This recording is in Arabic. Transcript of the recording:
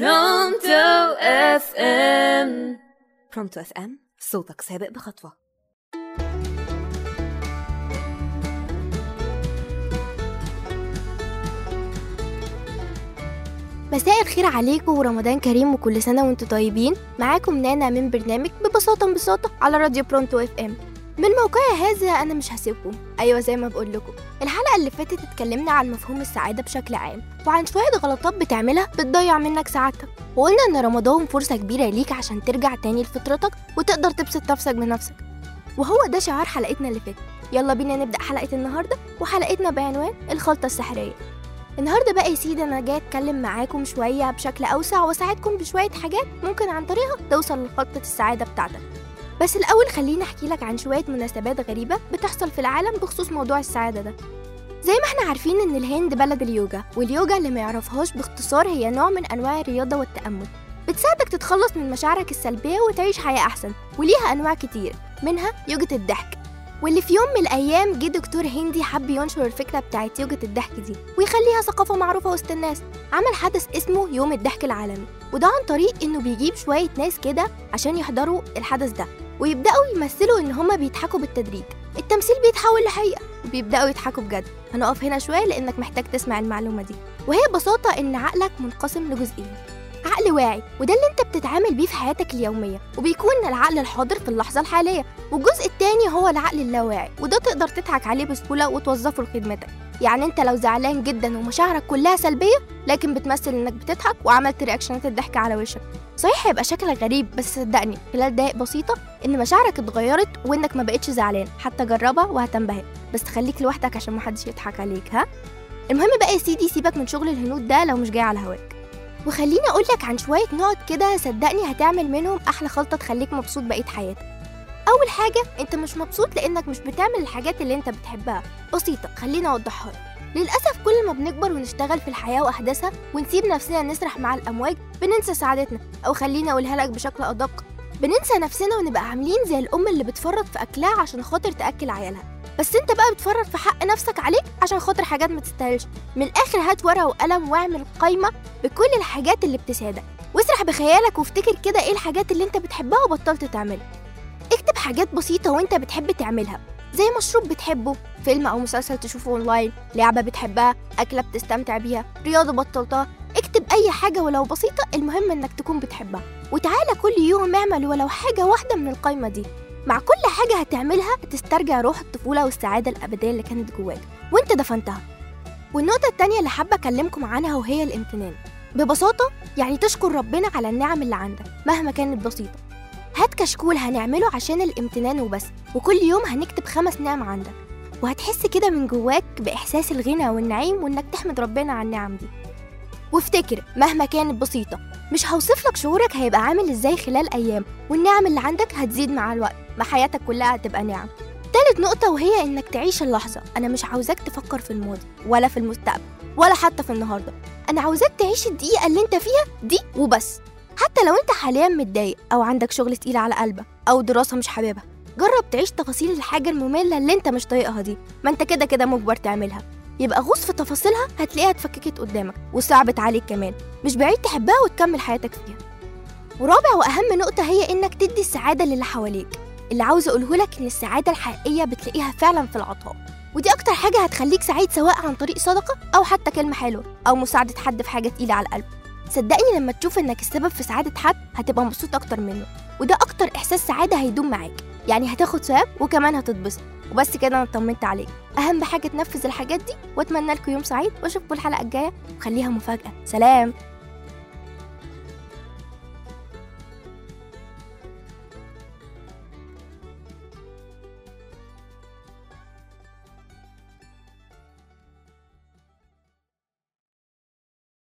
Pronto FM Pronto FM صوتك سابق بخطوة. مساء الخير عليكم ورمضان كريم وكل سنة وأنتم طيبين. معاكم نانا من برنامج ببساطة ببساطة على راديو Pronto FM من موقعي هذا أنا مش هسيبكم. أيوة زي ما بقول لكم. الحلقة اللي فاتت اتكلمنا عن مفهوم السعادة بشكل عام وعن شوية غلطات بتعملها بتضيع منك سعادتك. وقلنا إن رمضان فرصة كبيرة ليك عشان ترجع تاني لفطرتك وتقدر تبسط نفسك بنفسك. وهو ده شعار حلقتنا اللي فاتت. يلا بينا نبدأ حلقة النهاردة وحلقتنا بعنوان الخلطة السحرية. النهارده بقى يا سيدي أنا جاي أتكلم معاكم شوية بشكل أوسع وأساعدكم بشوية حاجات ممكن عن طريقها توصل لخطه السعادة بتاعتك. بس الأول خليني أحكي لك عن شوية مناسبات غريبة بتحصل في العالم بخصوص موضوع السعادة ده. زي ما إحنا عارفين إن الهند بلد اليوجا واليوجا اللي ما يعرفهاش باختصار هي نوع من أنواع الرياضة والتأمل. بتساعدك تتخلص من مشاعرك السلبية وتعيش حياة أحسن وليها أنواع كتير منها يوجا الضحك. واللي في يوم من الأيام جه دكتور هندي حب ينشر الفكرة بتاعت يوجة الضحك دي ويخليها ثقافة معروفة وسط الناس. عمل حدث اسمه يوم الضحك العالمي وده عن طريق إنه بيجيب شوية ناس كده عشان يحضروا الحدث ده. ويبدأوا يمثلوا إن هما بيضحكوا بالتدريج. التمثيل بيتحول لحقيقة وبيبدأوا يضحكوا بجد. هنقف هنا شوية لأنك محتاج تسمع المعلومة دي. وهي ببساطة إن عقلك منقسم لجزئين. عقل واعي وده اللي أنت بتتعامل بيه في حياتك اليومية. وبيكون العقل الحاضر في اللحظة الحالية. والجزء التاني هو العقل اللاواعي وده تقدر تضحك عليه بسهولة وتوظفه لخدمتك. يعني أنت لو زعلان جدا ومشاعرك كلها سلبية لكن بتمثل إنك بتضحك وعملت رياكشنات الضحك على وشك. صحيح هيبقى شكلك غريب بس صدقني خلال دقايق بسيطة إن مشاعرك اتغيرت وإنك ما بقتش زعلان. حتى جربها وهتنبهر. بس خليك لوحدك عشان محدش يضحك عليك ها؟ المهم بقى يا سيدي سيبك من شغل الهنود ده لو مش جاي على هواك. وخليني أقول لك عن شوية نقط كده صدقني هتعمل منهم أحلى خلطة تخليك مبسوط بقية حياتك. أول حاجة أنت مش مبسوط لأنك مش بتعمل الحاجات اللي أنت بتحبها. بسيطة خليني أوضحها لك. للأسف كل ما بنكبر ونشتغل في الحياة وأحداثها ونسيب نفسنا نسرح مع الأمواج بننسى سعادتنا. أو خليني أقولها لك بشكل أدق بننسى نفسنا ونبقى عاملين زي الأم اللي بتفرط في أكلها عشان خاطر تأكل عيالها. بس أنت بقى بتفرط في حق نفسك عليك عشان خاطر حاجات ما تستاهلش. من الآخر هات ورقة وقلم واعمل قايمة بكل الحاجات اللي بتسعدك واسرح بخيالك وافتكر كده إيه الحاجات اللي أنت بتحبها وبطلت تعملها. اكتب حاجات بسيطة وأنت بتحب تعملها. زي مشروب بتحبه فيلم أو مسلسل تشوفه أونلاين لعبة بتحبها أكلة بتستمتع بيها رياضة بطلتها. اكتب أي حاجة ولو بسيطة المهم إنك تكون بتحبها. وتعالى كل يوم اعمل ولو حاجة واحدة من القايمة دي. مع كل حاجة هتعملها تسترجع روح الطفولة والسعادة الأبدية اللي كانت جواك. وانت دفنتها. والنقطة التانية اللي حابة أكلمكم عنها وهي الامتنان. ببساطة يعني تشكر ربنا على النعم اللي عندك مهما كانت بسيطة. هات كشكول هنعمله عشان الامتنان وبس وكل يوم هنكتب خمس نعم عندك. وهتحس كده من جواك بإحساس الغنى والنعيم وإنك تحمد ربنا على النعم دي. وافتكر مهما كانت بسيطة مش هوصف لك شعورك هيبقى عامل إزاي خلال أيام والنعم اللي عندك هتزيد مع الوقت ما حياتك كلها هتبقى نعم تالت نقطة وهي إنك تعيش اللحظة. أنا مش عاوزاك تفكر في الماضي ولا في المستقبل ولا حتى في النهاردة. أنا عاوزاك تعيش الدقيقة اللي أنت فيها دي وبس. حتى لو أنت حاليا متضايق أو عندك شغل تقيل على قلبك أو دراسة مش حاببها جرب تعيش تفاصيل الحاجة المملة اللي أنت مش طايقها دي. ما أنت كده كده مجبر تعملها. يبقى غوص في تفاصيلها هتلاقيها اتفككت قدامك وصعبت عليك كمان. مش بعيد تحبها وتكمل حياتك فيها. ورابع وأهم نقطة هي إنك تدي السعادة للي حواليك. اللي عاوز أقوله لك إن السعادة الحقيقية بتلاقيها فعلا في العطاء. ودي أكتر حاجة هتخليك سعيد سواء عن طريق صدقة أو حتى كلمة حلوة أو مساعدة حد في حاجة تقيلة على القلب. صدقني لما تشوف إنك السبب في سعادة حد هتبقى مبسوط أكتر منه. وده أكتر إحساس سعادة هيدوم معاك. يعني هتاخد ثواب وكمان هتتبسط. وبس كده أنا طمنت عليك أهم حاجة تنفذ الحاجات دي وأتمنى لكم يوم سعيد وأشوفكم الحلقة الجاية وخليها مفاجأة. سلام!